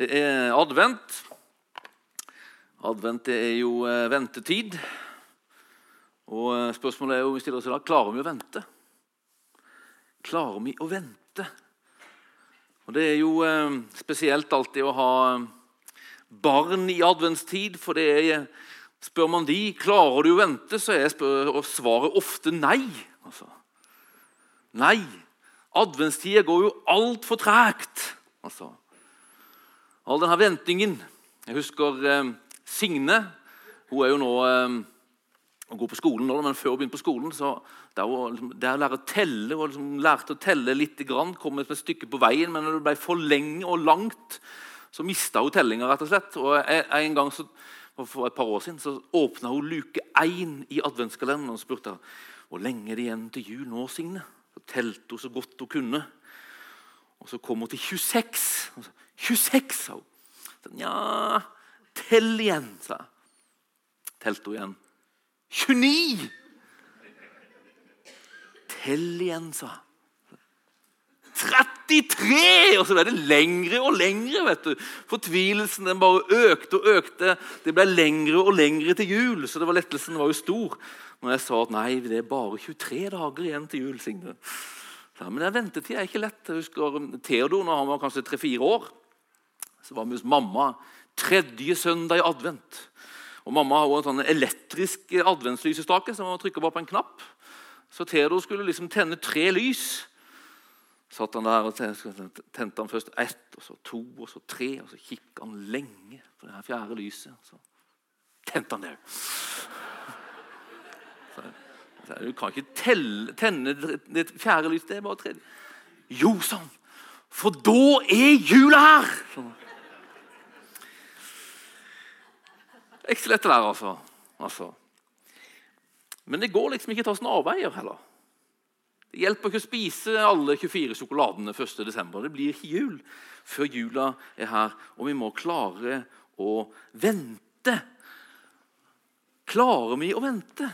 Det er advent. Advent det er jo eh, ventetid. Og eh, spørsmålet er jo, vi stiller oss i dag, klarer vi å vente. Klarer vi å vente? Og Det er jo eh, spesielt alltid å ha barn i adventstid, for det er, spør man de klarer du å vente, så er svaret ofte nei. Altså. Nei. Adventstida går jo altfor tregt. Altså. All denne ventingen. Jeg husker eh, Signe. Hun er jo nå eh, går på skolen nå, men før hun begynte på skolen, så der hun, liksom, der hun lærte å telle, hun liksom lærte å telle litt, grann, kom et stykke på veien, men når det ble for lenge og langt, så mista hun tellinga, rett og slett. Og en gang så, For et par år siden så åpna hun luke én i adventskalenderen og spurte hvor lenge er det igjen til jul nå, Signe. Så telte hun så godt hun kunne. Og så kom hun til 26. Og så, 26, sa hun. Nja, tell igjen, sa jeg. Telte hun igjen. 29! Tell igjen, sa jeg. 33! Og så ble det lengre og lengre. vet du. Fortvilelsen den bare økte og økte. Det ble lengre og lengre til jul, så var lettelsen var jo stor. Når jeg sa at nei, det er bare 23 dager igjen til jul. Signe. Ja, men den ventetida er ikke lett. Jeg husker Theodor når han var kanskje tre-fire år. Så var vi hos mamma tredje søndag i advent. Og Mamma har også en sånn elektrisk adventslysestake som man trykker bare på en knapp. Så Theodor skulle liksom tenne tre lys. Satt han der og tente han først ett, og så to, og så tre. Og så kikket han lenge på det her fjerde lyset. Så tente han det du kan ikke telle, tenne det fjerde lyset. Det er bare tredje. Jo, sånn. For da er jula her! Sånn. Er ikke så lett å være, altså. altså. Men det går liksom ikke til sånne avveier heller. Det hjelper ikke å spise alle 24 sjokoladene 1.12. Det blir ikke jul før jula er her, og vi må klare å vente. Klarer vi å vente?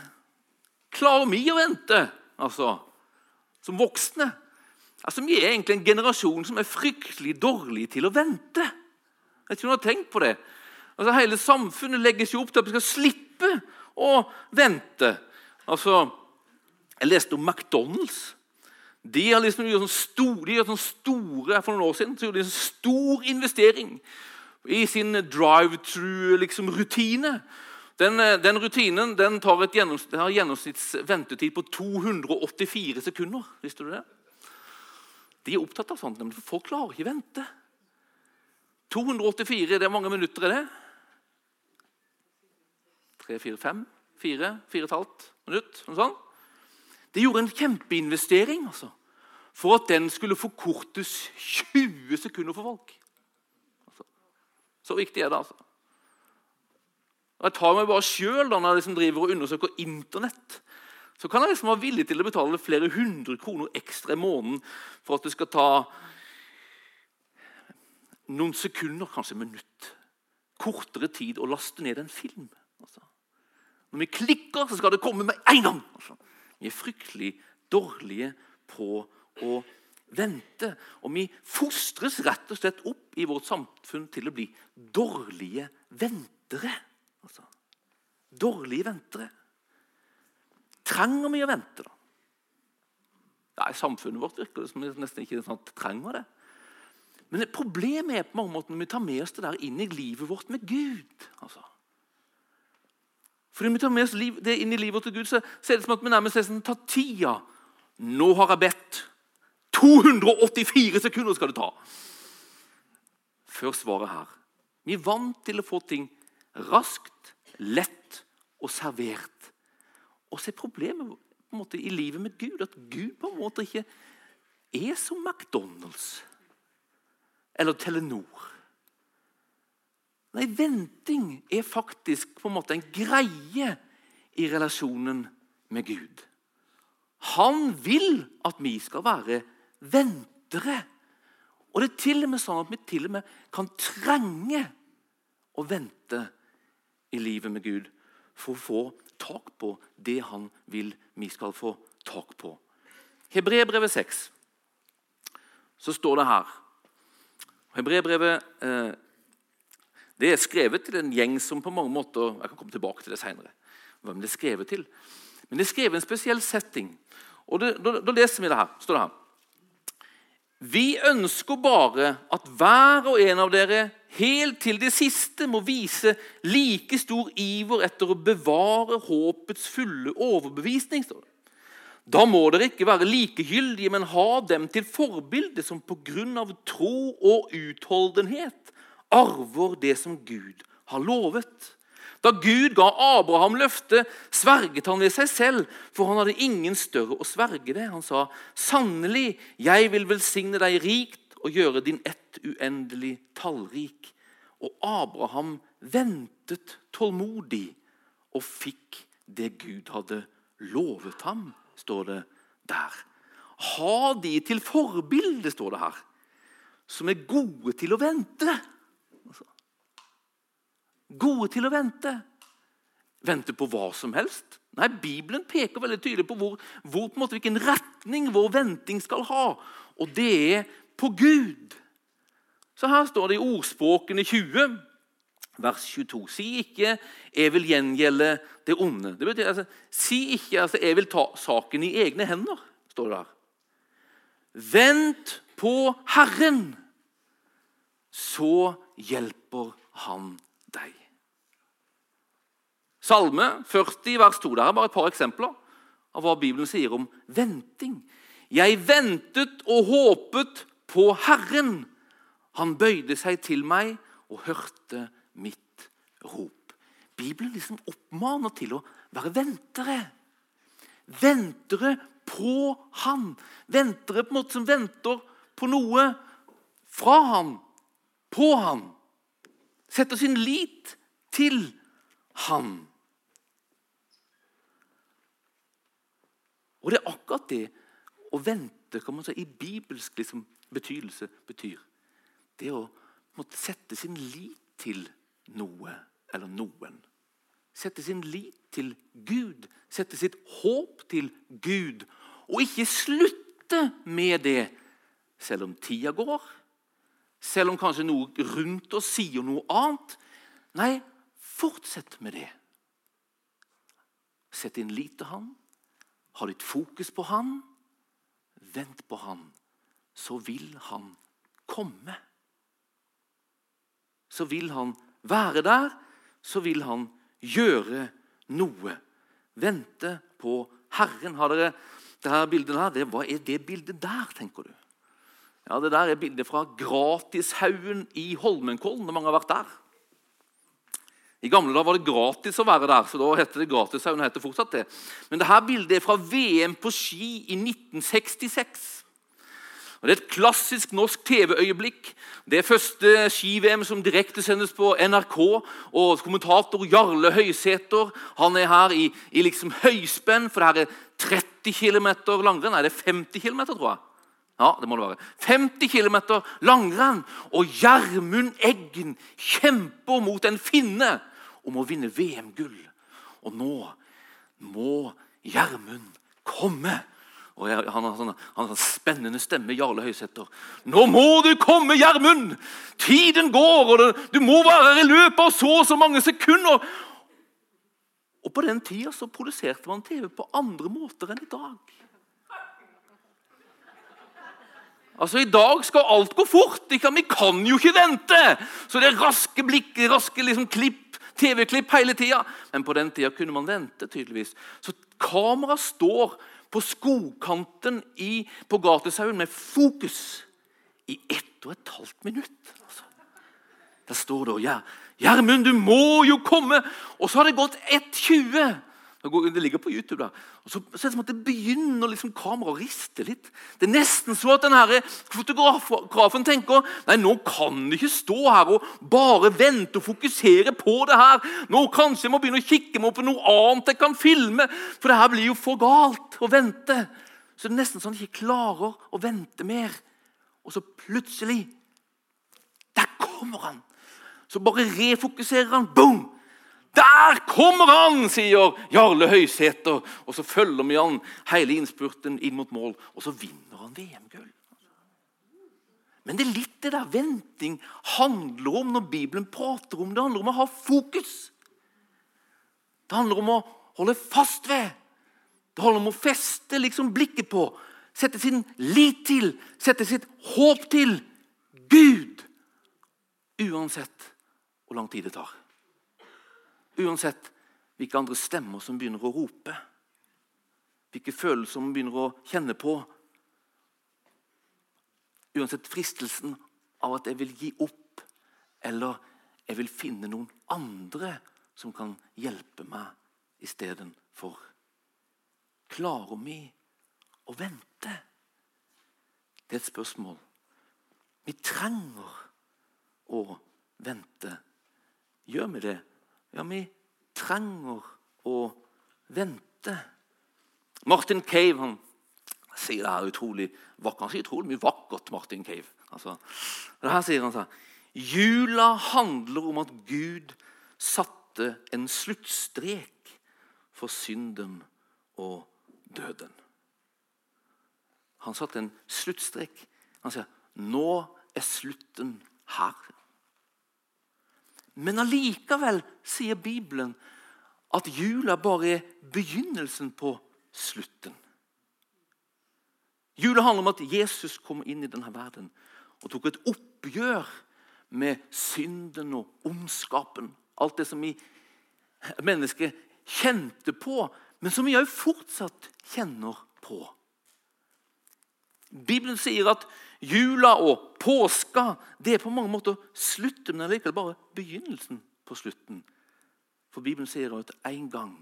Klarer vi å vente, altså, som voksne? Altså, Vi er egentlig en generasjon som er fryktelig dårlig til å vente. Jeg om du har tenkt på det. Altså, Hele samfunnet legges jo opp til at vi skal slippe å vente. Altså, Jeg leste om McDonald's. De har liksom gjort sånn store, de sånn store For noen år siden så gjorde de en stor investering i sin drive-through-rutine. Liksom, den, eh, den rutinen den gjennoms, har gjennomsnittsventetid på 284 sekunder. Visste du det? De er opptatt av sånt, for folk klarer ikke vente. 284, det er mange minutter, er det? 3, 4, 5, 4, 4,5 minutt, noe sånt. De gjorde en kjempeinvestering altså, for at den skulle forkortes 20 sekunder for folk. Altså, så viktig er det, altså. Og Jeg tar meg bare sjøl når jeg liksom driver og undersøker Internett. Så kan jeg liksom være villig til å betale flere hundre kroner ekstra i måneden for at det skal ta noen sekunder, kanskje minutt, kortere tid å laste ned en film. Når vi klikker, så skal det komme med en gang. Altså. Vi er fryktelig dårlige på å vente. Og vi fostres rett og slett opp i vårt samfunn til å bli dårlige ventere. Altså, dårlige ventere. Trenger vi å vente, da? Ja, I samfunnet vårt virker det som vi nesten ikke sånn trenger det. Men problemet er på mange måter når vi tar med oss det der inn i livet vårt med Gud. altså. Fordi vi tar med oss det inn i livet til Gud, så, så er det som at vi nærmest sånn, tar tida. Nå har jeg bedt. 284 sekunder skal det ta før svaret her. Vi er vant til å få ting raskt, lett og servert. Og så er problemet på en måte i livet med Gud at Gud på en måte ikke er som McDonald's eller Telenor. Nei, venting er faktisk på en måte en greie i relasjonen med Gud. Han vil at vi skal være ventere. Og det er til og med sånn at vi til og med kan trenge å vente i livet med Gud for å få tak på det han vil vi skal få tak på. Hebrebrevet 6 så står det her Hebrebrevet eh, Det er skrevet til en gjeng som på mange måter Jeg kan komme tilbake til det senere. Hvem det er skrevet til. Men det er skrevet en spesiell setting. Og da, da, leser vi det her. står det her. Vi ønsker bare at hver og en av dere helt til det siste må vise like stor iver etter å bevare håpets fulle overbevisning. står det. Da må dere ikke være likegyldige, men ha dem til forbilde, som pga. tro og utholdenhet arver det som Gud har lovet. Da Gud ga Abraham løftet, sverget han ved seg selv, for han hadde ingen større å sverge det. Han sa, 'Sannelig, jeg vil velsigne deg rikt og gjøre din ett uendelig tallrik.' Og Abraham ventet tålmodig og fikk det Gud hadde lovet ham står det der. Ha de til forbilde, står det her, som er gode til å vente. Gode til å vente. Vente på hva som helst? Nei, Bibelen peker veldig tydelig på, hvor, hvor, på måte, hvilken retning vår venting skal ha. Og det er på Gud. Så her står det i Ordspråkene 20, vers 22. Si ikke 'jeg vil gjengjelde det onde'. Det betyr, altså, si ikke altså, 'jeg vil ta saken i egne hender', står det der. Vent på Herren, så hjelper Han deg. Salme 40, vers 2. Det er bare et par eksempler av hva Bibelen sier om venting. Jeg ventet og håpet på Herren. Han bøyde seg til meg og hørte mitt rop. Bibelen liksom oppmaner til å være ventere. Ventere på Han. Ventere på en måte som venter på noe fra Han, på Han. Setter sin lit til Han. Og det er akkurat det å vente kan man si, i bibelsk liksom, betydelse betyr. Det å måtte sette sin lit til noe eller noen. Sette sin lit til Gud, sette sitt håp til Gud. Og ikke slutte med det, selv om tida går, selv om kanskje noe rundt oss sier noe annet. Nei, fortsett med det. Sett din lit til Han. Ha ditt fokus på Han. Vent på Han. Så vil Han komme. Så vil Han være der så vil han gjøre noe. Vente på Herren. Har dere det her bildet der? Hva er det bildet der, tenker du? Ja, Det der er bildet fra Gratishaugen i Holmenkollen, når mange har vært der. I gamle dager var det gratis å være der, så da heter det Gratishaugen. heter fortsatt det. Men dette bildet er fra VM på ski i 1966. Og Det er et klassisk norsk TV-øyeblikk. Det er første ski-VM som direktesendes på NRK. og Kommentator Jarle Høysæter han er her i, i liksom høyspenn, for det her er 30 km langrenn. Nei, det er 50 km, tror jeg. Ja, det må det være. 50 km langrenn. Og Gjermund Eggen kjemper mot en finne om å vinne VM-gull. Og nå må Gjermund komme og jeg, han, har sånn, han har sånn spennende stemme, Jarle Høysæter. 'Nå må du komme, Gjermund! Tiden går, og det, du må være her i løpet av så og så mange sekunder.' Og På den tida produserte man TV på andre måter enn i dag. Altså, I dag skal alt gå fort. Ikke? Vi kan jo ikke vente! Så det er raske blikk, raske liksom, klipp, TV-klipp hele tida. Men på den tida kunne man vente, tydeligvis. Så kameraet står på skogkanten i, på Gateshaugen med fokus i ett og et halvt minutt. Altså. Der står det ja, 'Gjermund, du må jo komme!' Og så har det gått 1,20. Det ligger på YouTube. da. Og så, så er det som at det begynner liksom kameraet å riste litt. Det er nesten så at denne fotografen tenker nei, nå kan du ikke stå her og bare vente og fokusere på det her. Nå kanskje jeg må begynne å kikke meg på noe annet jeg kan filme. For det her blir jo for galt å vente. Så det er nesten sånn at jeg ikke klarer å vente mer. Og så plutselig Der kommer han! Så bare refokuserer han. Boom! Der kommer han, sier Jarle Høysæter. Og så følger vi han hele innspurten inn mot mål, og så vinner han VM-gull. Men det er litt det der venting handler om når Bibelen prater om det. handler om å ha fokus. Det handler om å holde fast ved. Det handler om å feste liksom blikket på, sette sin lit til, sette sitt håp til Gud. Uansett hvor lang tid det tar. Uansett hvilke andre stemmer som begynner å rope. Hvilke følelser man begynner å kjenne på. Uansett fristelsen av at jeg vil gi opp, eller jeg vil finne noen andre som kan hjelpe meg istedenfor. Klarer vi å vente? Det er et spørsmål. Vi trenger å vente. Gjør vi det? Ja, vi trenger å vente. Martin Cave han sier det her utrolig vakkert. Han sier utrolig mye vakkert, Martin Cave. Altså, det her sier han sånn Jula handler om at Gud satte en sluttstrek for synden og døden. Han satte en sluttstrek. Han sier nå er slutten her. Men allikevel sier Bibelen at jula bare er begynnelsen på slutten. Jula handler om at Jesus kom inn i denne verden og tok et oppgjør med synden og ondskapen. Alt det som vi mennesker kjente på, men som vi òg fortsatt kjenner på. Bibelen sier at jula og påska det er på mange måter slutten, men allikevel bare begynnelsen på slutten. For Bibelen sier at en gang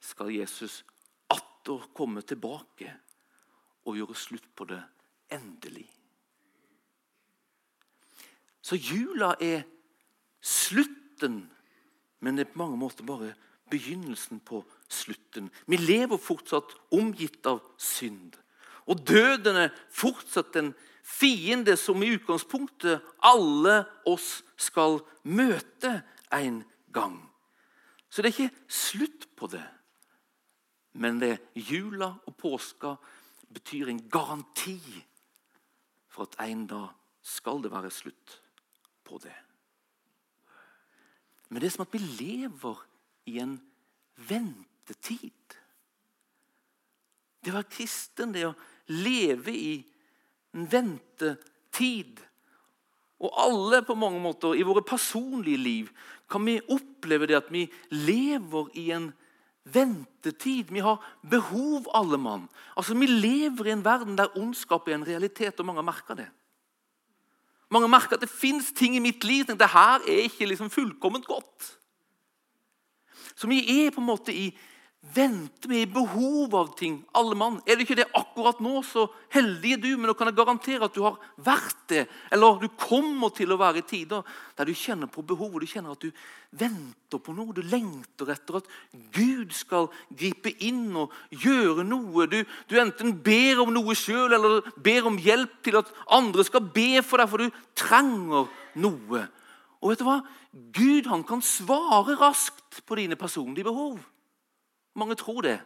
skal Jesus atter komme tilbake og gjøre slutt på det endelig. Så jula er slutten, men det er på mange måter bare begynnelsen på slutten. Vi lever fortsatt omgitt av synd. Og døden er fortsatt en fiende som i utgangspunktet alle oss skal møte en gang. Så det er ikke slutt på det. Men det jula og påska betyr en garanti for at en dag skal det være slutt på det. Men det er som at vi lever i en ventetid. Det å være kristen, det å leve i en ventetid. Og alle på mange måter i våre personlige liv kan vi oppleve det at vi lever i en ventetid. Vi har behov, alle mann. Altså, Vi lever i en verden der ondskap er en realitet, og mange merker det. Mange merker at det fins ting i mitt liv som det her er ikke liksom fullkomment godt. Så vi er på en måte i venter vi i behov av ting, alle mann. Er det ikke det akkurat nå, så heldig er du, men nå kan jeg garantere at du har vært det. Eller du kommer til å være i tider der du kjenner på behov, og du kjenner at du venter på noe. Du lengter etter at Gud skal gripe inn og gjøre noe. Du, du enten ber om noe sjøl eller ber om hjelp til at andre skal be for deg, for du trenger noe. Og vet du hva? Gud han kan svare raskt på dine personlige behov. Mange tror det.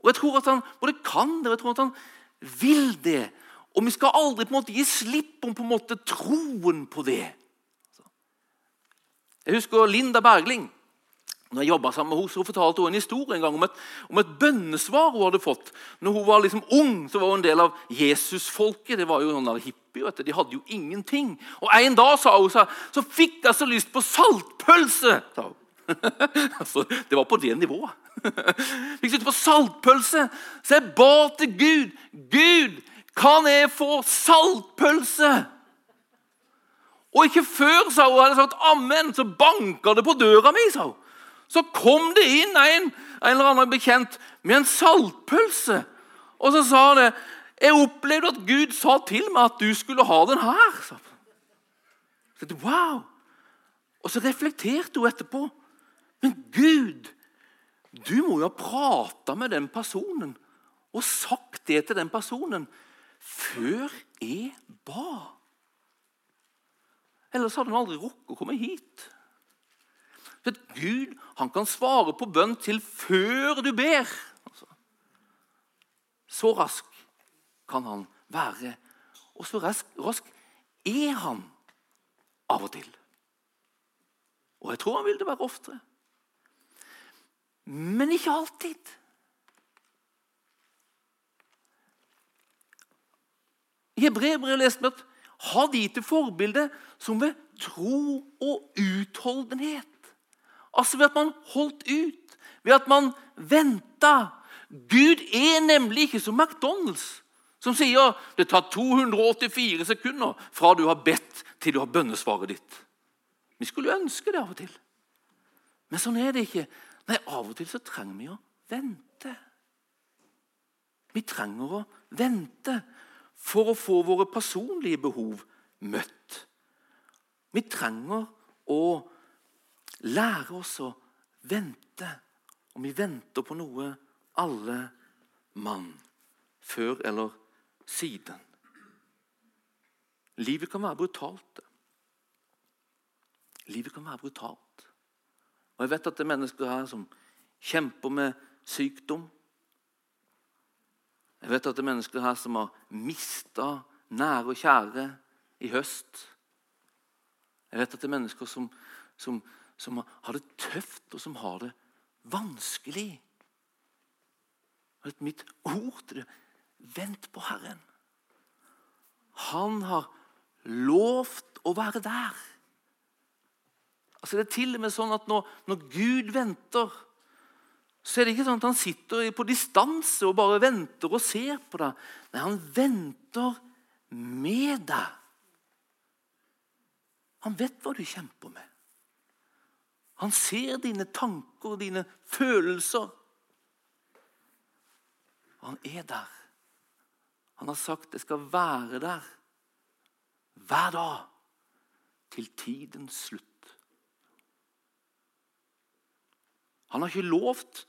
Og Jeg tror at han både kan det og jeg tror at han vil det. Og vi skal aldri på en måte gi slipp om på en måte troen på det. Jeg husker Linda Bergling. Når jeg sammen med henne, så fortalte hun en historie en gang om et, om et bønnesvar hun hadde fått. Når hun var liksom ung, så var hun en del av Jesusfolket. Det var jo sånn hippie, De hadde jo ingenting. Og En dag sa hun så, så fikk jeg så lyst på saltpølse. sa hun. altså, det var på det nivået. Fikk sitte på saltpølse, så jeg ba til Gud. Gud, kan jeg få saltpølse? Og ikke før sa hun hadde sagt amen, så banka det på døra mi. sa hun. Så kom det inn en, en eller annen bekjent med en saltpølse. Og så sa det jeg opplevde at Gud sa til meg at du skulle ha den her. Så, wow. Og så reflekterte hun etterpå. Gud, du må jo ha prata med den personen og sagt det til den personen før jeg ba. Ellers hadde han aldri rukket å komme hit. For Gud han kan svare på bønn til før du ber. Altså. Så rask kan han være Og så rask, rask er han av og til. Og jeg tror han vil det være oftere. Men ikke alltid. I Hebreerbrevet leste vi at ha de til forbilde som ved tro og utholdenhet. Altså ved at man holdt ut, ved at man venta. Gud er nemlig ikke som McDonald's, som sier det tar 284 sekunder fra du har bedt til du har bønnesvaret ditt. Vi skulle ønske det av og til. Men sånn er det ikke. Nei, Av og til så trenger vi å vente. Vi trenger å vente for å få våre personlige behov møtt. Vi trenger å lære oss å vente. Og vi venter på noe alle mann, før eller siden. Livet kan være brutalt. Livet kan være brutalt. Og Jeg vet at det er mennesker her som kjemper med sykdom, jeg vet at det er mennesker her som har mista nære og kjære i høst. Jeg vet at det er mennesker som, som, som har det tøft, og som har det vanskelig. Og mitt ord til det vent på Herren. Han har lovt å være der. Altså Det er til og med sånn at når, når Gud venter så er det ikke sånn at han sitter på distanse og bare venter og ser på deg. Nei, han venter med deg. Han vet hva du kjemper med. Han ser dine tanker og dine følelser. Han er der. Han har sagt det skal være der hver dag til tidens slutt. Han har ikke lovt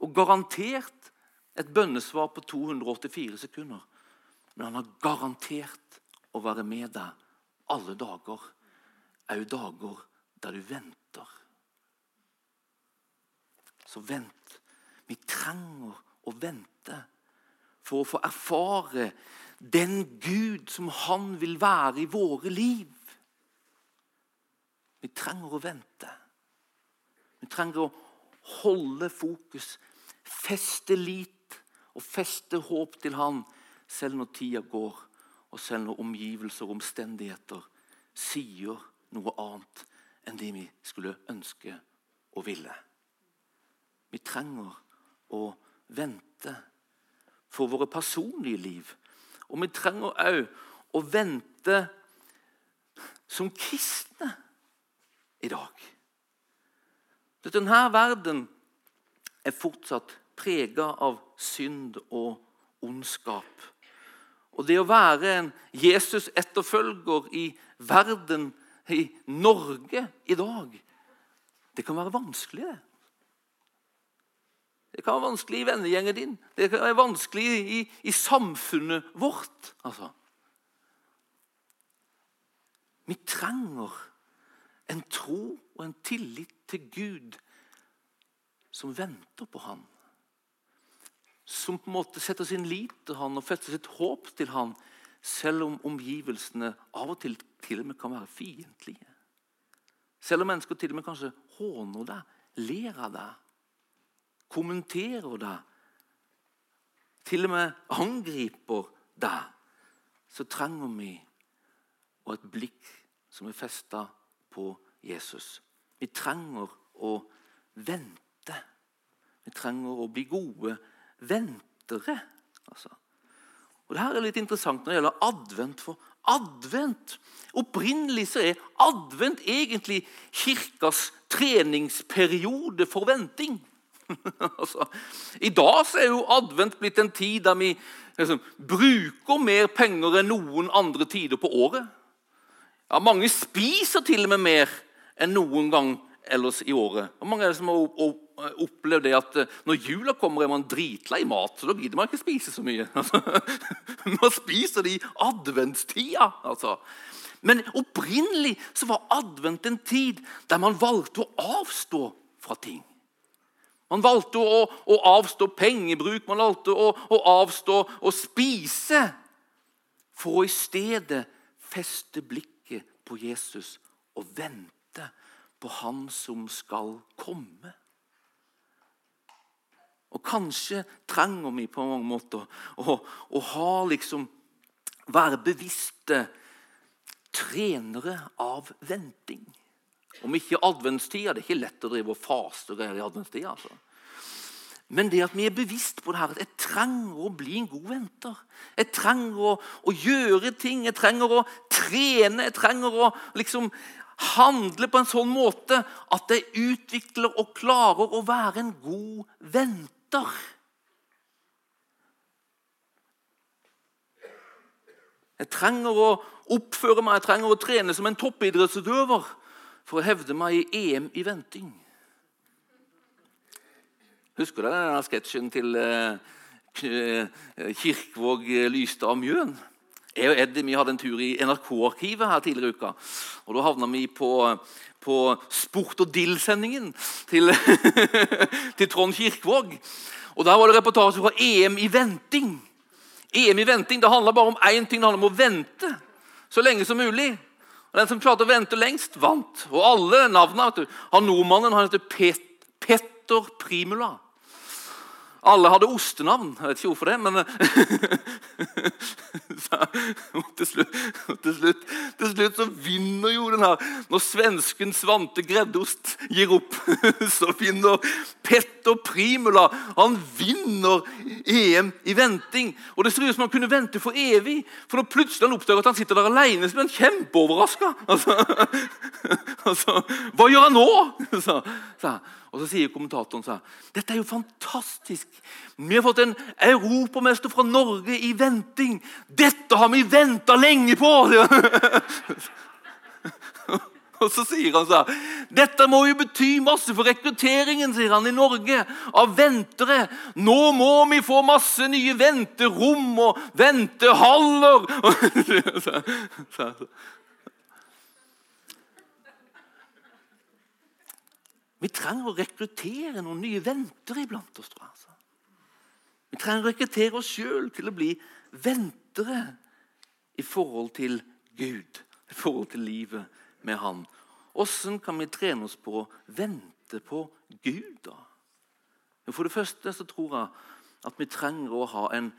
og garantert et bønnesvar på 284 sekunder. Men han har garantert å være med deg alle dager, òg dager der du venter. Så vent. Vi trenger å vente for å få erfare den Gud som Han vil være i våre liv. Vi trenger å vente. Vi trenger å holde fokus Feste lit og feste håp til Han selv når tida går, og selv når omgivelser og omstendigheter sier noe annet enn det vi skulle ønske og ville. Vi trenger å vente for våre personlige liv. Og vi trenger òg å vente som kristne i dag. Denne verden er fortsatt prega av synd og ondskap. Og det å være en Jesus-etterfølger i verden, i Norge i dag, det kan være vanskelig. det. Det kan være vanskelig i vennegjengen din. Det kan være vanskelig i, i samfunnet vårt. Altså. Vi trenger en tro og en tillit til Gud som venter på ham. Som på en måte setter sin lit til ham og fester sitt håp til ham, selv om omgivelsene av og til til og med kan være fiendtlige. Selv om mennesker til og med kanskje håner deg, ler av deg, kommenterer deg, til og med angriper deg, så trenger vi og et blikk som er festa på Jesus. Vi trenger å vente vi trenger å bli gode ventere. Altså. Og det her er litt interessant når det gjelder advent. For advent Opprinnelig så er advent egentlig kirkas treningsperiode for venting. altså, I dag så er jo advent blitt en tid der vi liksom, bruker mer penger enn noen andre tider på året. Ja, Mange spiser til og med mer enn noen gang ellers i året. Og mange er det som har opplevd det at eh, når jula kommer, er man dritlei mat. så Da gidder man ikke spise så mye. man spiser det i adventstida. altså. Men opprinnelig så var advent en tid der man valgte å avstå fra ting. Man valgte å, å avstå pengebruk, man valgte å, å avstå å spise for å i stedet feste blikket på Jesus og vente på Han som skal komme. Og kanskje trenger vi på mange måter å, å ha liksom Være bevisste trenere av venting. Om ikke adventstida Det er ikke lett å drive og faste i adventstida. altså. Men det at vi er bevisst på det her, at jeg trenger å bli en god venter. Jeg trenger å, å gjøre ting, jeg trenger å trene, jeg trenger å liksom handle på en sånn måte at jeg utvikler og klarer å være en god venter. Jeg trenger å oppføre meg, jeg trenger å trene som en toppidrettsutøver for å hevde meg i EM i venting. Husker dere denne sketsjen til kirkvåg Kirkvåg Lystad Mjøen? Jeg og Eddie vi hadde en tur i NRK-arkivet her tidligere i uka. og Da havna vi på, på Sport og dill-sendingen til, til Trond Kirkvåg. Og Der var det reportasje fra EM i venting. EM i venting, Det handla bare om én ting. Det handla om å vente så lenge som mulig. Og Den som klarte å vente lengst, vant. Og alle navnene Han nordmannen han heter Pet, Petter Primula. Alle hadde ostenavn. Jeg vet ikke hvorfor det, men til, slutt, til, slutt, til slutt så vinner jo den her Når svensken Svante Greddost gir opp, så vinner Petter Primula. Han vinner EM i venting. Og Det ser ut som han kunne vente for evig. For når plutselig han oppdager at han sitter der alene, så blir han kjempeoverraska. Altså, altså, hva gjør han nå? Så, så, og Så sier kommentatoren så dette er jo fantastisk. Vi har fått en europamester fra Norge i venting. Dette har vi venta lenge på! Og så sier han sånn Dette må jo bety masse for rekrutteringen sier han, i Norge av ventere. Nå må vi få masse nye venterom og ventehaller. Vi trenger å rekruttere noen nye ventere iblant oss. tror jeg. Altså. Vi trenger å rekruttere oss sjøl til å bli ventere i forhold til Gud, i forhold til livet med Han. Åssen kan vi trene oss på å vente på Gud, da? For det første så tror jeg at vi trenger å ha en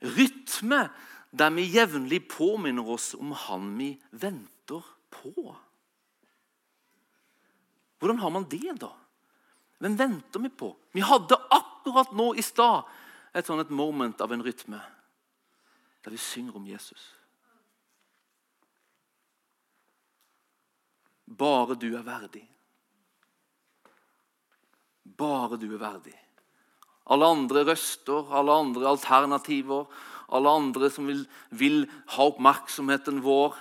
rytme der vi jevnlig påminner oss om Han vi venter på. Hvordan har man det, da? Hvem venter vi på? Vi hadde akkurat nå i stad et sånn et moment av en rytme der vi synger om Jesus. Bare du er verdig. Bare du er verdig. Alle andre røster, alle andre alternativer, alle andre som vil, vil ha oppmerksomheten vår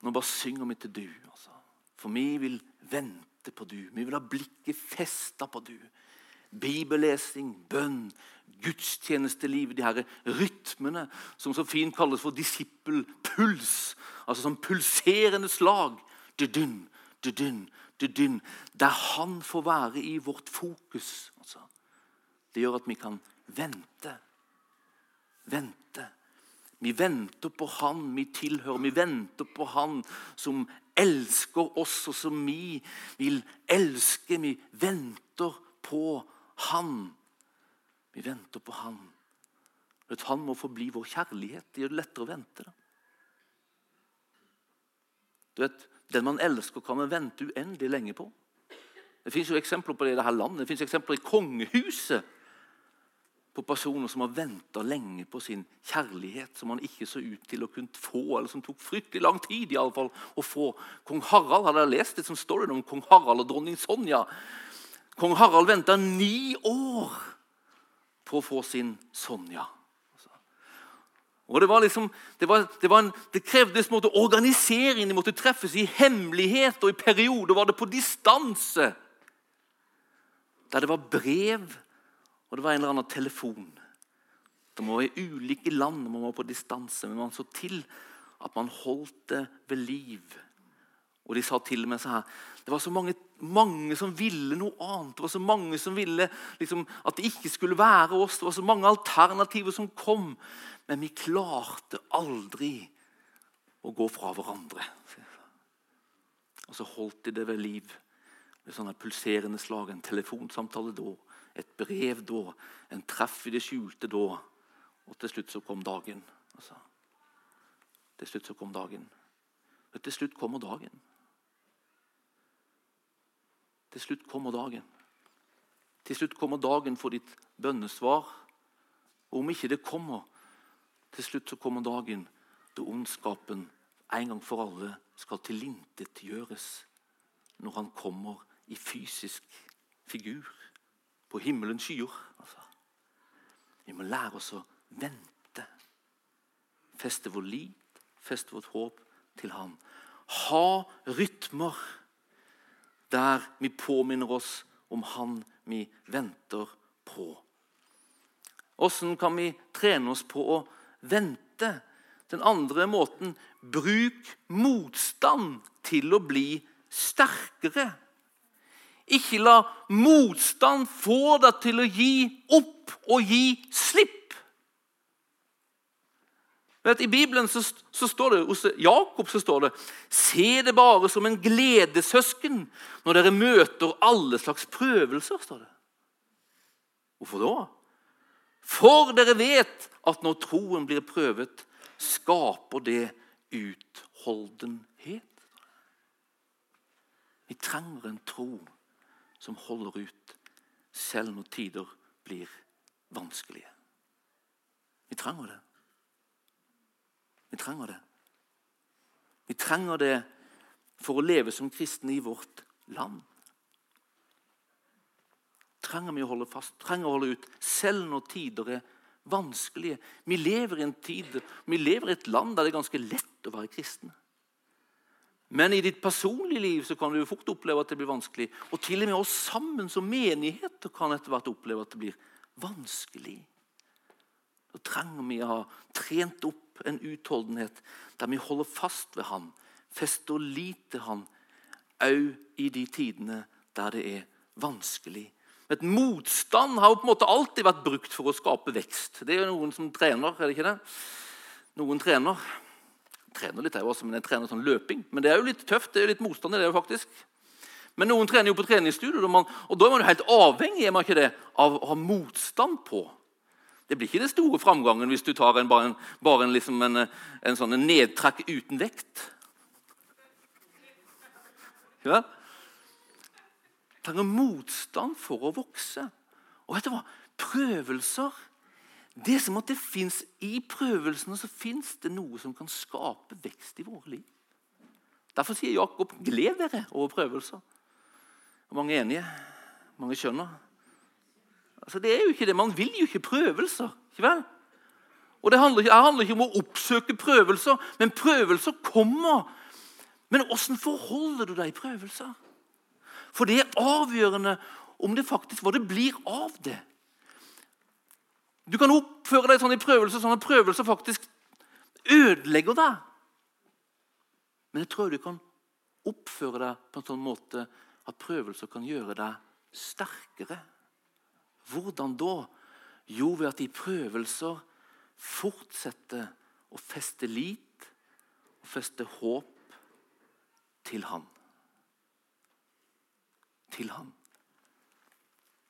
Nå bare synger vi til du. Altså. For vi vil vente vente på du. Vi vil ha blikket festa på du. Bibellesing, bønn, gudstjenesteliv, de her rytmene som så fint kalles for disippelpuls. Altså som pulserende slag. Dudun, dudun, dudun. Der han får være i vårt fokus. Altså. Det gjør at vi kan vente. Vente. Vi venter på Han vi tilhører. Vi venter på Han som elsker oss, og som vi vil elske. Vi venter på Han. Vi venter på Han. At Han må forbli vår kjærlighet. Det gjør det lettere å vente. Da. Du vet, Den man elsker, kan man vente uendelig lenge på. Det fins eksempler på det i dette landet. Det fins eksempler i kongehuset på personer som har venta lenge på sin kjærlighet, som han ikke så ut til å kunne få, eller som tok fryktelig lang tid i alle fall, å få. Kong Harald hadde jeg lest det som står om kong Harald og dronning Sonja. Kong Harald venta ni år på å få sin Sonja. Og Det var liksom, det, var, det, var en, det krevdes måte, organisering. De måtte treffes i hemmelighet, og i perioder var det på distanse. Der det var brev og det var en eller annen telefon. Det må være ulike land, man var på distanse, men man så til at man holdt det ved liv. Og de sa til med så her Det var så mange, mange som ville noe annet. Det var så mange som ville liksom, at det ikke skulle være oss. Det var så mange alternativer som kom. Men vi klarte aldri å gå fra hverandre. Og så holdt de det ved liv med sånne pulserende slag. En telefonsamtale da, et brev da, en treff i det skjulte da. Og til slutt så kom dagen. Altså. Til slutt så kom dagen. Og til slutt kommer dagen. Til slutt kommer dagen. Til slutt kommer dagen for ditt bønnesvar. Og om ikke det kommer, til slutt så kommer dagen da ondskapen en gang for alle skal tilintetgjøres når han kommer i fysisk figur på himmelens skyer. Altså. Vi må lære oss å vente. Feste vår lit, feste vårt håp til Han. Ha rytmer der vi påminner oss om Han vi venter på. Åssen kan vi trene oss på å vente? Den andre måten bruk motstand til å bli sterkere. Ikke la motstand få deg til å gi opp og gi slipp. Vet, I Bibelen så, så, står det, hos Jakob så står det Se det bare som en gledessøsken når dere møter alle slags prøvelser. står det. Hvorfor da? For dere vet at når troen blir prøvet, skaper det utholdenhet. Vi trenger en tro som holder ut selv når tider blir vanskelige. Vi trenger det. Vi trenger det. Vi trenger det for å leve som kristne i vårt land. Trenger vi å holde fast, trenger å holde ut, selv når tider er vanskelige. Vi lever i en tid, vi lever i et land der det er ganske lett å være kristen. Men i ditt personlige liv så kan du fort oppleve at det blir vanskelig. Og til og med oss sammen som menigheter kan etter hvert oppleve at det blir vanskelig. Da trenger vi å ha trent opp en utholdenhet der vi holder fast ved Han, fester lit til Han, òg i de tidene der det er vanskelig. Et Motstand har jo på en måte alltid vært brukt for å skape vekst. Det er jo noen som trener, er det ikke det? Noen trener trener litt, jeg også, men jeg trener sånn løping. Men det er jo litt tøft. det er jo litt motstand i det, faktisk. Men noen trener jo på treningsstudio, og, man, og da er man jo helt avhengig er man ikke det, av å ha motstand på. Det blir ikke den store framgangen hvis du tar en, bare en, bare en, liksom en, en sånn nedtrekk uten vekt. Ja? Trenger motstand for å vokse. Og vet du hva? Prøvelser det er som at det fins I prøvelsene så fins det noe som kan skape vekst i våre liv. Derfor sier Jakob 'gled dere over prøvelser'. Og mange er enige. Mange skjønner. Altså, det er jo ikke det. Man vil jo ikke prøvelser. ikke vel? Og Det handler ikke, handler ikke om å oppsøke prøvelser, men prøvelser kommer. Men åssen forholder du deg i prøvelser? For det er avgjørende om det faktisk hva det blir av det. Du kan oppføre deg sånn i prøvelser, sånn at prøvelser faktisk ødelegger deg. Men jeg tror du kan oppføre deg på en sånn måte at prøvelser kan gjøre deg sterkere. Hvordan da? Jo, ved at de prøvelser fortsetter å feste lit og feste håp til Han. Til Han.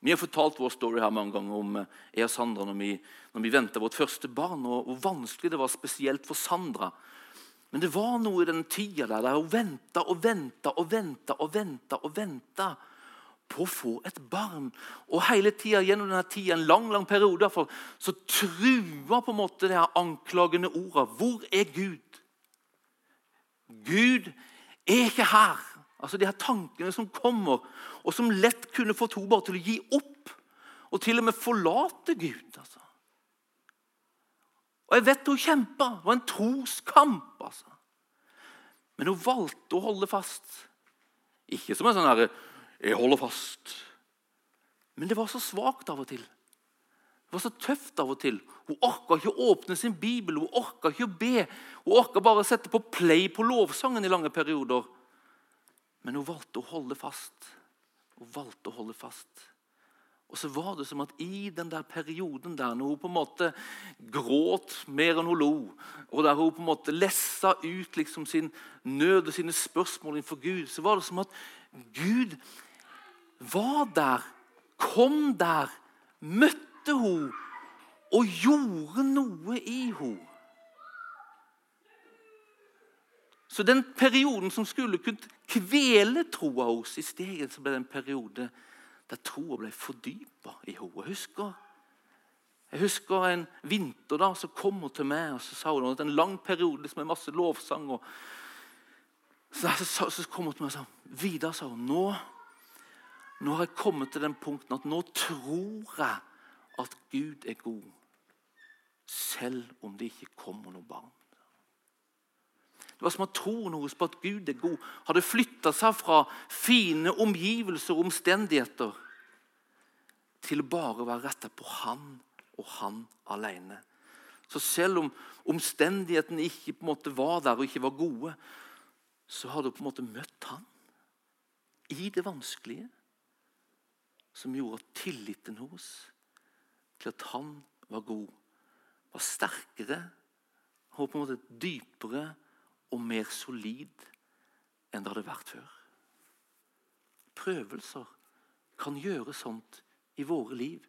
Vi har fortalt vår story her mange ganger om eh, jeg og Sandra når vi, når vi venta vårt første barn, og hvor vanskelig det var spesielt for Sandra. Men det var noe i den tida der, der hun venta og venta og venta og venta og venta på å få et barn. Og hele tida gjennom denne tida, en lang lang periode, derfor, så trua på en måte de her anklagende orda. Hvor er Gud? Gud er ikke her. Altså De her tankene som kommer, og som lett kunne få to bare til å gi opp. Og til og med forlate Gud. altså. Og Jeg vet hun kjempa. Det var en troskamp. altså. Men hun valgte å holde fast. Ikke som en sånn herre 'Jeg holder fast'. Men det var så svakt av og til. Det var så tøft av og til. Hun orka ikke å åpne sin bibel, hun orka ikke å be. Hun orka bare å sette på play på lovsangen i lange perioder. Men hun valgte å holde fast. Hun valgte å holde fast. Og så var det som at i den der perioden der når hun på en måte gråt mer enn hun lo, og der hun på en måte lessa ut liksom sin nød og sine spørsmål innenfor Gud, så var det som at Gud var der, kom der, møtte hun og gjorde noe i henne. Så den perioden som skulle kunne kvele troa hos i stedet så ble det en periode der troa ble fordypa i henne. Jeg husker, jeg husker en vinter da, så kom hun til meg og så sa hun at en lang periode med masse lovsang. Og, så, så, så, kom hun til meg og sa Vidar, sa hun, nå, nå har jeg kommet til den punkten at nå tror jeg at Gud er god, selv om det ikke kommer noe barn. Det var som at troen hennes på at Gud er god. Hadde flytta seg fra fine omgivelser og omstendigheter til bare å være retta på han og han alene. Så selv om omstendighetene ikke på en måte var der og ikke var gode, så hadde hun på en måte møtt han i det vanskelige, som gjorde at tilliten hos til at han var god, var sterkere og på en måte dypere og mer solid enn det hadde vært før. Prøvelser kan gjøre sånt i våre liv.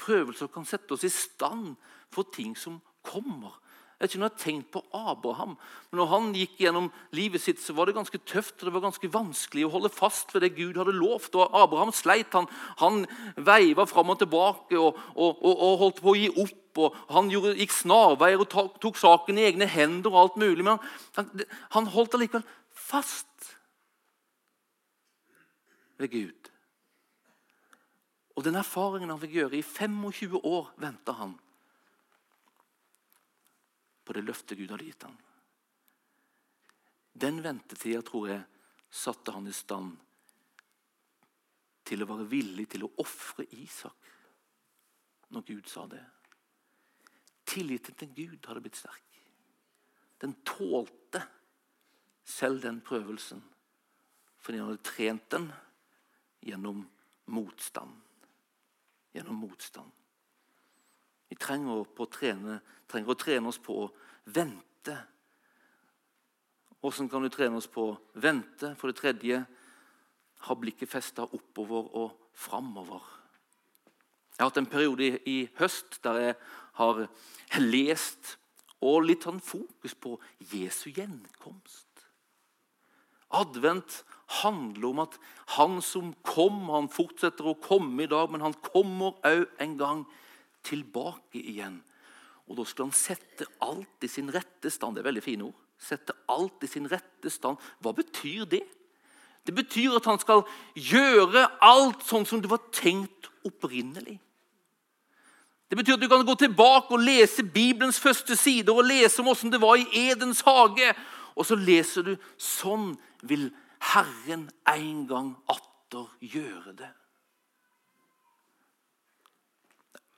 Prøvelser kan sette oss i stand for ting som kommer. Jeg vet ikke om jeg har tenkt på Abraham, men når han gikk gjennom livet sitt, så var det ganske tøft og det var ganske vanskelig å holde fast ved det Gud hadde lovt. Og Abraham sleit. Han, han veiva fram og tilbake og, og, og, og, holdt på å gi opp. og Han gjorde, gikk snarveier og tok, tok saken i egne hender. og alt mulig, Men han, han holdt allikevel fast ved Gud. Og den erfaringen han fikk gjøre I 25 år venta han på det løftet Gud hadde gitt ham. Den ventetida tror jeg satte han i stand til å være villig til å ofre Isak når Gud sa det. Tilliten til Gud hadde blitt sterk. Den tålte selv den prøvelsen fordi han hadde trent den gjennom motstand. Gjennom motstand. Vi trenger å, trene, trenger å trene oss på å vente. Hvordan kan du trene oss på å vente? For det tredje ha blikket festa oppover og framover. Jeg har hatt en periode i, høst der jeg har lest og litt sånn fokus på Jesu gjenkomst. Advent handler om at han som kom, han fortsetter å komme i dag, men han kommer òg en gang tilbake igjen. Og Da skal han sette alt i sin rette stand. Det er veldig fine ord. Sette alt i sin rette stand. Hva betyr det? Det betyr at han skal gjøre alt sånn som det var tenkt opprinnelig. Det betyr at du kan gå tilbake og lese Bibelens første sider og lese om hvordan det var i Edens hage. Og så leser du sånn vil Herren en gang atter gjøre det.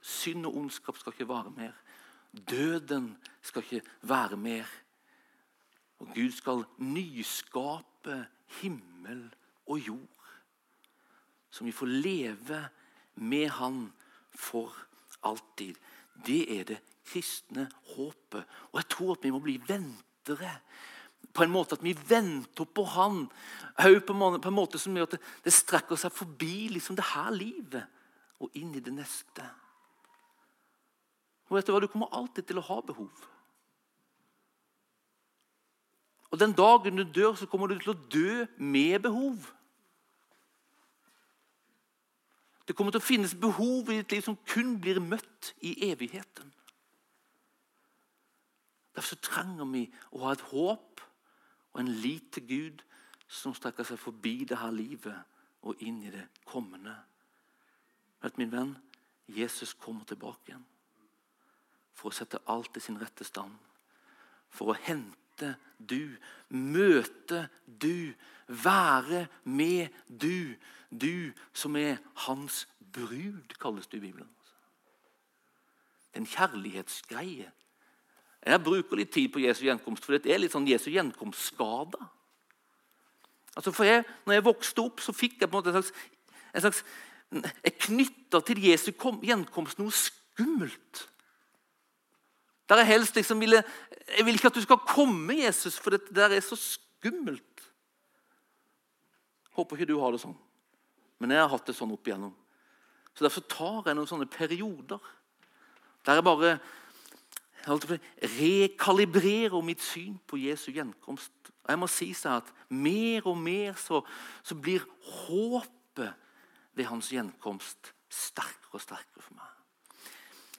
Synd og ondskap skal ikke vare mer. Døden skal ikke være mer. Og Gud skal nyskape himmel og jord. Så vi får leve med Han for alltid. Det er det kristne håpet. Og jeg tror at vi må bli ventere. På en måte at vi venter på Han. På en måte som gjør at det strekker seg forbi liksom det her livet og inn i det neste. Og vet Du hva? Du kommer alltid til å ha behov. Og Den dagen du dør, så kommer du til å dø med behov. Det kommer til å finnes behov i ditt liv som kun blir møtt i evigheten. Derfor trenger vi å ha et håp og en lit til Gud som strekker seg forbi det her livet og inn i det kommende. Vet min venn, Jesus kommer tilbake igjen for å sette alt i sin rette stand. For å hente du, møte du, være med du. Du som er hans brud, kalles det i Bibelen. En kjærlighetsgreie. Jeg bruker litt tid på Jesu gjenkomst, for det er litt sånn Jesu gjenkomstskada. Altså for jeg, når jeg vokste opp, så fikk jeg på en måte en slags, en slags Jeg knytta til Jesu gjenkomst noe skummelt. Der jeg helst liksom ville Jeg vil ikke at du skal komme, Jesus, for det der er så skummelt. Håper ikke du har det sånn. Men jeg har hatt det sånn opp igjennom. Så Derfor tar jeg noen sånne perioder der jeg bare rekalibrerer mitt syn på Jesu gjenkomst. Og jeg må si seg at Mer og mer så, så blir håpet ved hans gjenkomst sterkere og sterkere for meg.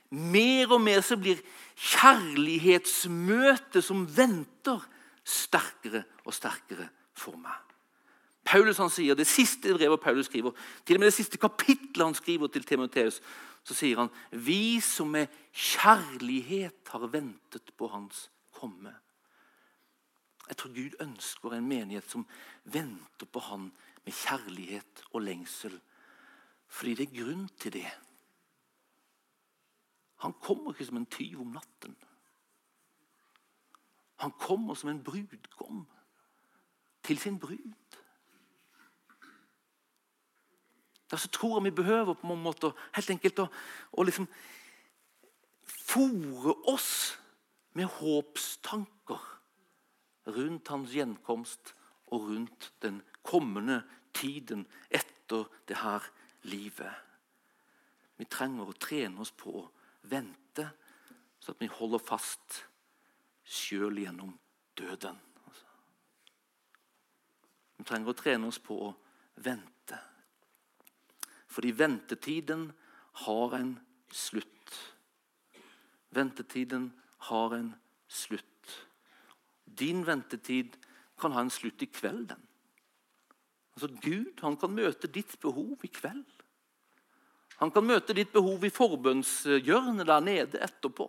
Mer og mer så blir kjærlighetsmøtet som venter, sterkere og sterkere for meg. Paulus han sier, Det siste brevet Paulus skriver, til og med det siste kapittelet han skriver til Timoteus, så sier han vi som med kjærlighet har ventet på hans komme. Jeg tror Gud ønsker en menighet som venter på han med kjærlighet og lengsel. Fordi det er grunn til det. Han kommer ikke som en tyv om natten. Han kommer som en brudgom til sin brud. Derfor tror jeg vi behøver på en måte helt enkelt å, å liksom fòre oss med håpstanker rundt hans gjenkomst og rundt den kommende tiden etter det her livet. Vi trenger å trene oss på vente, så at vi holder fast sjøl gjennom døden. Vi trenger å trene oss på å vente. Fordi ventetiden har en slutt. Ventetiden har en slutt. Din ventetid kan ha en slutt i kveld. Altså Gud han kan møte ditt behov i kveld. Han kan møte ditt behov i forbønnshjørnet der nede etterpå.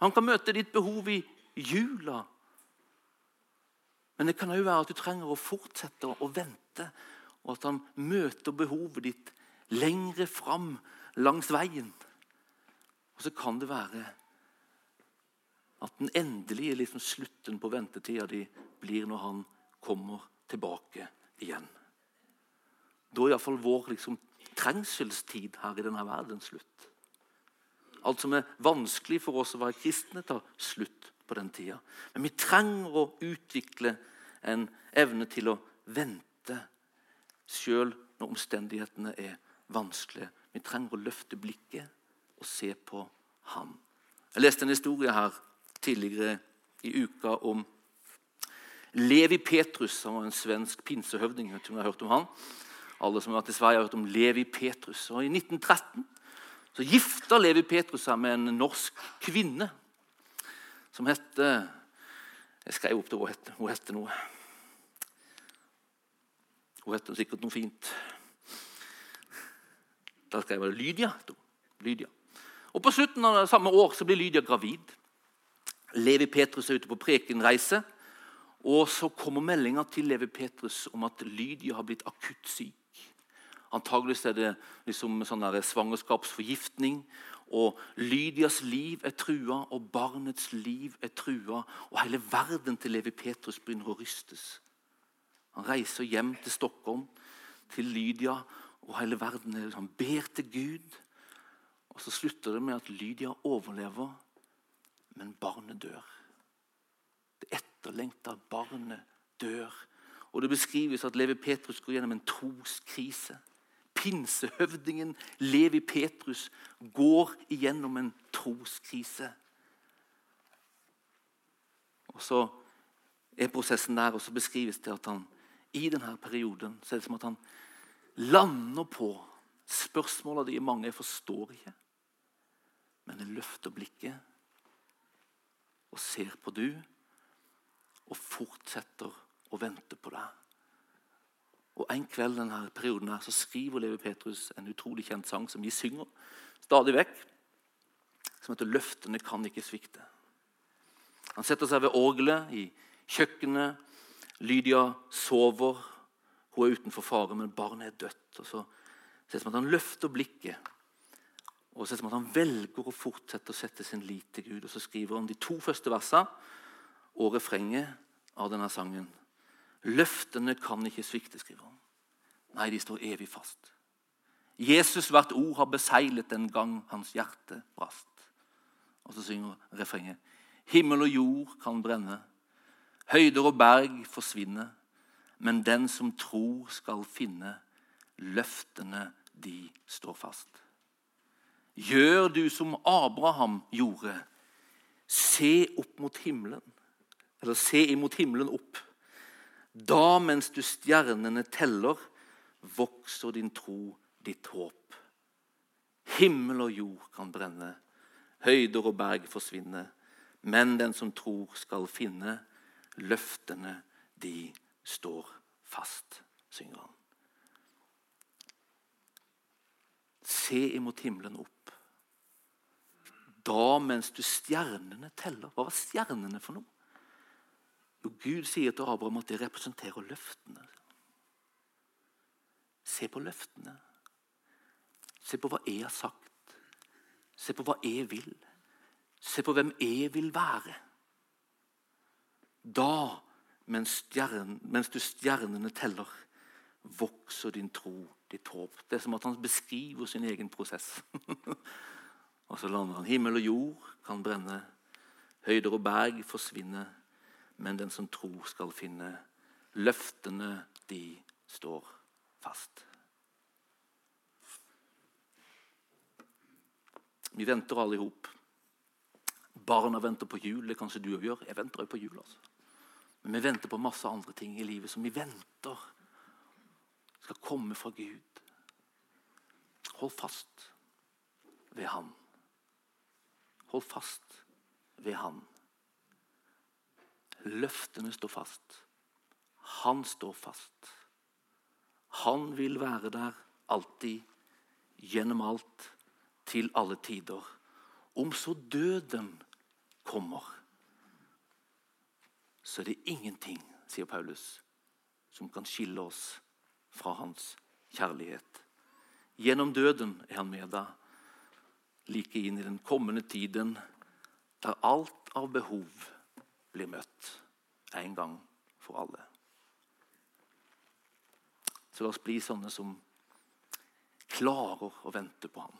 Han kan møte ditt behov i jula men det kan òg være at du trenger å fortsette å vente, og at han møter behovet ditt lengre fram langs veien. Og så kan det være at den endelige liksom, slutten på ventetida di blir når han kommer tilbake igjen. Da er iallfall vår liksom, trengselstid her i denne verden slutt. Alt som er vanskelig for oss å være kristne, tar slutt på den tida. Men vi trenger å utvikle en evne til å vente sjøl når omstendighetene er vanskelige. Vi trenger å løfte blikket og se på ham. Jeg leste en historie her tidligere i uka om Levi Petrus. Han var en svensk pinsehøvding. Jeg vet ikke om jeg har hørt om han. Alle som har vært i Sverige, har hørt om Levi Petrus. Og I 1913 så gifta Levi Petrus seg med en norsk kvinne som het Jeg skrev opp det hun het. Hun het noe. Hun het sikkert noe fint. Da skrev jeg Lydia. Lydia. Og På slutten av samme år så blir Lydia gravid. Levi Petrus er ute på prekenreise. Og så kommer meldinga til Levi Petrus om at Lydia har blitt akutt syk. Antageligvis er det liksom sånn svangerskapsforgiftning. Og Lydias liv er trua, og barnets liv er trua. Og hele verden til Levi Petrus begynner å rystes. Han reiser hjem til Stockholm, til Lydia, og hele verden er liksom, ber til Gud. Og Så slutter det med at Lydia overlever, men barnet dør. Det etterlengta barnet dør. Og Det beskrives at Levi Petrus går gjennom en troskrise pinsehøvdingen Levi Petrus går igjennom en troskrise. Og Så er prosessen der, og så beskrives det at han i denne perioden så er det som at han lander på spørsmåla de mange jeg forstår ikke. Men jeg løfter blikket og ser på du og fortsetter å vente på deg. Og En kveld denne perioden her, så skriver Levi Petrus en utrolig kjent sang som de synger stadig vekk, som heter 'Løftene kan ikke svikte'. Han setter seg ved orgelet i kjøkkenet. Lydia sover. Hun er utenfor fare, men barnet er dødt. Og så ser det som at Han løfter blikket og ser som at han velger å fortsette å sette sin lit til Gud. Og Så skriver han de to første versene. og refrenget av denne sangen. Løftene kan ikke svikte, skriver han. Nei, de står evig fast. Jesus hvert ord har beseglet den gang hans hjerte brast. Og så synger refrenget. Himmel og jord kan brenne, høyder og berg forsvinne, men den som tror skal finne, løftene de står fast. Gjør du som Abraham gjorde, se opp mot himmelen, eller se imot himmelen opp. Da, mens du stjernene teller, vokser din tro, ditt håp. Himmel og jord kan brenne, høyder og berg forsvinne, men den som tror, skal finne. Løftene, de står fast, synger han. Se imot himmelen opp. Da mens du stjernene teller. Hva var stjernene for noe? Jo, Gud sier til Abraham at det representerer løftene. Se på løftene. Se på hva jeg har sagt. Se på hva jeg vil. Se på hvem jeg vil være. Da, mens, stjern, mens du stjernene teller, vokser din tro, ditt håp. Det er som at han beskriver sin egen prosess. og så lander han. Himmel og jord kan brenne, høyder og berg forsvinne, men den som tror, skal finne. Løftene, de står fast. Vi venter alle i hop. Barna venter på jul. Det kanskje du òg gjør. Jeg venter òg på jul. altså. Men vi venter på masse andre ting i livet som vi venter skal komme fra Gud. Hold fast ved Han. Hold fast ved Han. Løftene står fast. Han står fast. Han vil være der alltid, gjennom alt, til alle tider. Om så døden kommer, så er det ingenting, sier Paulus, som kan skille oss fra hans kjærlighet. Gjennom døden er han med deg, like inn i den kommende tiden, der alt av behov blir møtt en gang for alle. Så la oss bli sånne som klarer å vente på ham.